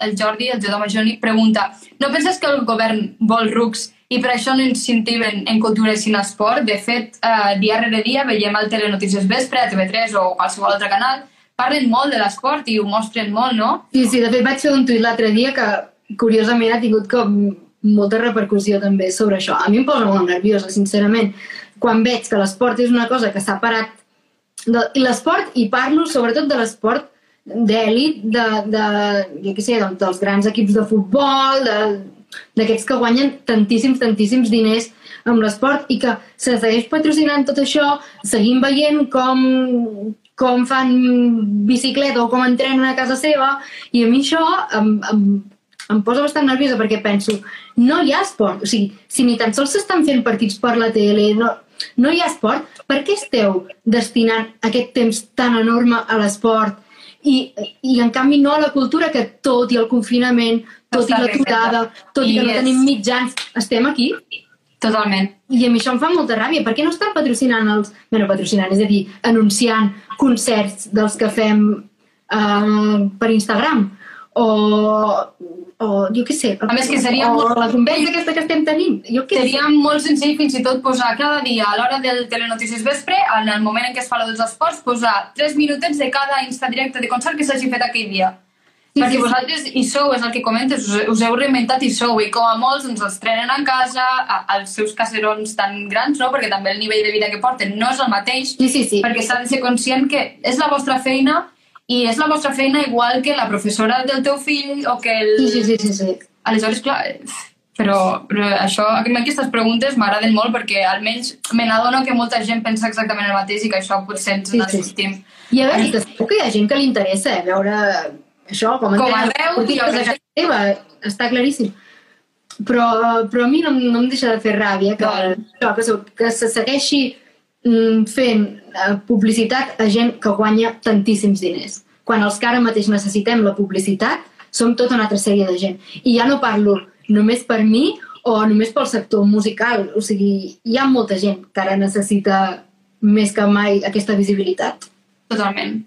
el Jordi, el Jodoma Joni, pregunta, no penses que el govern vol rucs i per això no incentiven en cultura i en esport? De fet, eh, dia rere dia veiem al Telenotícies Vespre, a TV3 o qualsevol altre canal, parlen molt de l'esport i ho mostren molt, no? Sí, sí, de fet vaig fer un tuit l'altre dia que curiosament ha tingut com molta repercussió també sobre això. A mi em posa molt nerviosa, sincerament, quan veig que l'esport és una cosa que s'ha parat de, l'esport, i parlo sobretot de l'esport d'èlit, de, de, jo què sé, doncs, dels grans equips de futbol, de, d'aquests que guanyen tantíssims, tantíssims diners amb l'esport i que se segueix patrocinant tot això, seguim veient com, com fan bicicleta o com entrenen a casa seva i a mi això em, em, em posa bastant nerviosa perquè penso, no hi ha esport, o sigui, si ni tan sols s'estan fent partits per la tele, no, no hi ha esport, per què esteu destinant aquest temps tan enorme a l'esport? I, i en canvi no a la cultura que tot i el confinament, tot i Està la bé, aturada, tot i que no és- tenim mitjans, estem aquí? Totalment. I a mi això em fa molta ràbia. Per què no estan patrocinant els... Bueno, patrocinant, és a dir, anunciant concerts dels que fem uh, per Instagram? O, o jo què sé. A més que seria o molt- la conversa aquesta que estem tenint. Jo què Seria molt senzill fins i tot posar cada dia a l'hora del Telenotícies Vespre, en el moment en què es fa la dels esports, posar 3 minutets de cada Insta directe de concert que s'hagi fet aquell dia. Sí, Perquè sí, sí. vosaltres hi sou, és el que comentes, us, us heu reinventat i sou, i com a molts ens els trenen a casa, a, als seus caserons tan grans, no? perquè també el nivell de vida que porten no és el mateix, Sí, sí, sí. perquè s'ha de ser conscient que és la vostra feina i és la vostra feina igual que la professora del teu fill o que el... Sí, sí, sí, sí, sí. Aleshores, clar, però, però això, aquestes preguntes m'agraden molt perquè almenys me n'adono que molta gent pensa exactament el mateix i que això potser ens Sí, sí, sí. n'assistim. I a veure, segur que hi ha gent que li interessa eh, veure això, com, Com els esportistes jo a crec teva, està claríssim. Però, però a mi no, no em deixa de fer ràbia que, Val. això, que, se- que se segueixi mm, fent eh, publicitat a gent que guanya tantíssims diners. Quan els que ara mateix necessitem la publicitat som tota una altra sèrie de gent. I ja no parlo només per mi o només pel sector musical. O sigui, hi ha molta gent que ara necessita més que mai aquesta visibilitat. Totalment.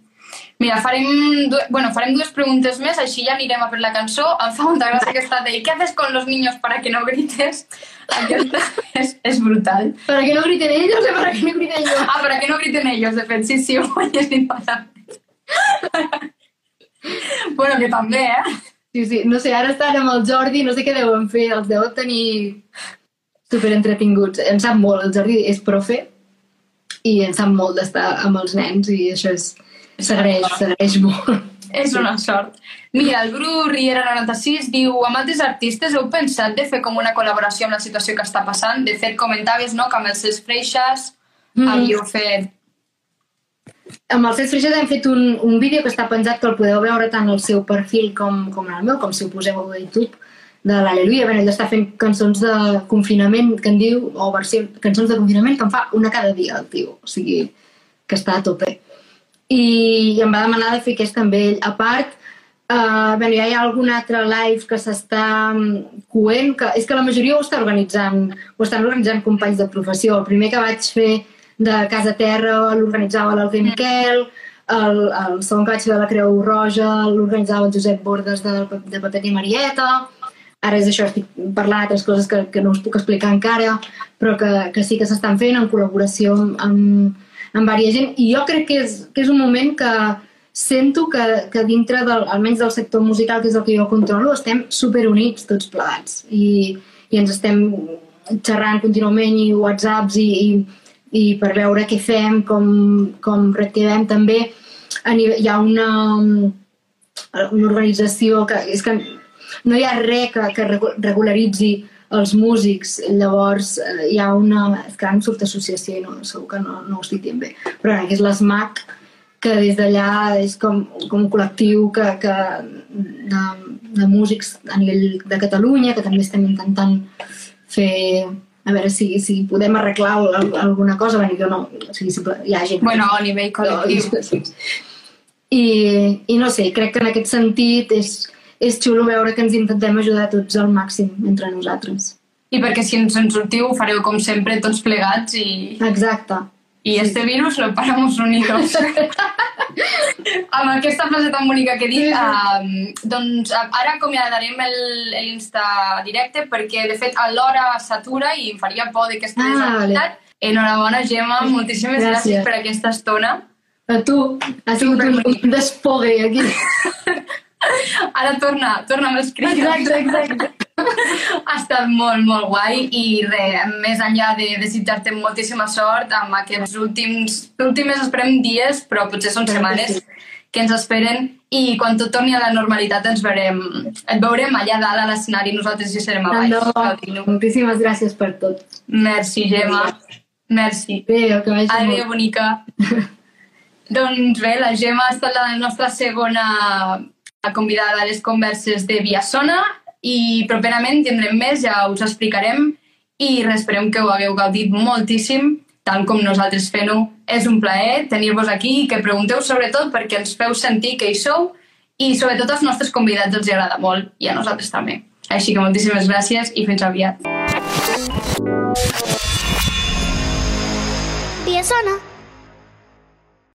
Mira, farem, du bueno, farem dues preguntes més, així ja anirem a per la cançó. Em fa molta gràcia aquesta de ¿qué haces con los niños para que no grites? Aquesta és, és brutal. Para que no griten ellos, eh, para que no griten yo. Ah, para que no griten ellos, de fet, sí, sí, [LAUGHS] ho he llegit bueno, que també, eh? Sí, sí, no sé, ara estan amb el Jordi, no sé què deuen fer, els deuen tenir super entretinguts. Em sap molt, el Jordi és profe i em sap molt d'estar amb els nens i això és... S'agraeix, s'agraeix molt. És una sort. Mira, el Bru Riera 96 diu amb altres artistes heu pensat de fer com una col·laboració amb la situació que està passant? De fet, comentaves no, que amb els Ses Freixas Mm. mm. havíeu fet... Amb els Set Freixes hem fet un, un vídeo que està penjat que el podeu veure tant al seu perfil com, com en el meu, com si ho poseu a YouTube, de l'Aleluia. Bé, ell està fent cançons de confinament, que en diu, o versió, cançons de confinament que en fa una cada dia, el tio. O sigui, que està a tope. I, em va demanar de fer aquest amb ell. A part, uh, bueno, ja hi ha algun altre live que s'està mm, coent, que és que la majoria ho està organitzant, ho estan organitzant companys de professió. El primer que vaig fer de Casa Terra l'organitzava l'Alguer Miquel, el, el segon que vaig fer de la Creu Roja l'organitzava el Josep Bordes de, de Papet i Marieta, ara és això, estic parlant d'altres coses que, que no us puc explicar encara, però que, que sí que s'estan fent en col·laboració amb, amb, amb diversa gent. I jo crec que és, que és un moment que sento que, que dintre, del, almenys del sector musical, que és el que jo controlo, estem superunits tots plegats. I, i ens estem xerrant contínuament i whatsapps i, i, i per veure què fem, com, com reactivem també. Hi ha una, una organització que és que no hi ha res que, que regu- regularitzi els músics, llavors eh, hi ha una... És que ara em surt associació i no, segur que no, no ho estic dient bé, però ara, que és l'ESMAC, que des d'allà és com, com un col·lectiu que, que de, de músics a nivell de Catalunya, que també estem intentant fer a veure si, si podem arreglar al- alguna cosa, bueno, jo no, o sigui, si, hi ha gent Bueno, a nivell col·lectiu. i, I no sé, crec que en aquest sentit és, és xulo veure que ens intentem ajudar tots al màxim entre nosaltres. I perquè si ens en sortiu fareu com sempre tots plegats i, Exacte. i este virus lo paramos unidos. [LAUGHS] Amb aquesta frase tan bonica que he dit, um, doncs a- ara acomiadarem el- l'Insta directe perquè de fet a l'hora s'atura i em faria por de que Ah, desactivat. Enhorabona, Gemma, moltíssimes gràcies. Gràcies. per aquesta estona. A tu, ha sigut un, un despogue aquí. [LAUGHS] [LAUGHS] Ara torna, torna amb els crits. Exacte, exacte. [LAUGHS] Ha estat molt, molt guai i res, més enllà de desitjar-te moltíssima sort amb aquests últims, últimes esperem dies, però potser són setmanes que ens esperen i quan tot torni a la normalitat ens veurem, et veurem allà dalt a l'escenari nosaltres hi serem a baix. gaudint-ho. Moltíssimes gràcies per tot. Merci, Gemma. Merci. Adéu, que vagi Adéu, bonica. [LAUGHS] doncs bé, la Gemma ha estat la nostra segona convidada a les converses de Via Sona i properament tindrem més, ja us explicarem i esperem que ho hagueu gaudit moltíssim, tant com nosaltres fent-ho. És un plaer tenir-vos aquí i que pregunteu sobretot perquè ens feu sentir que hi sou i sobretot als nostres convidats els agrada molt i a nosaltres també. Així que moltíssimes gràcies i fins aviat. Dia sona.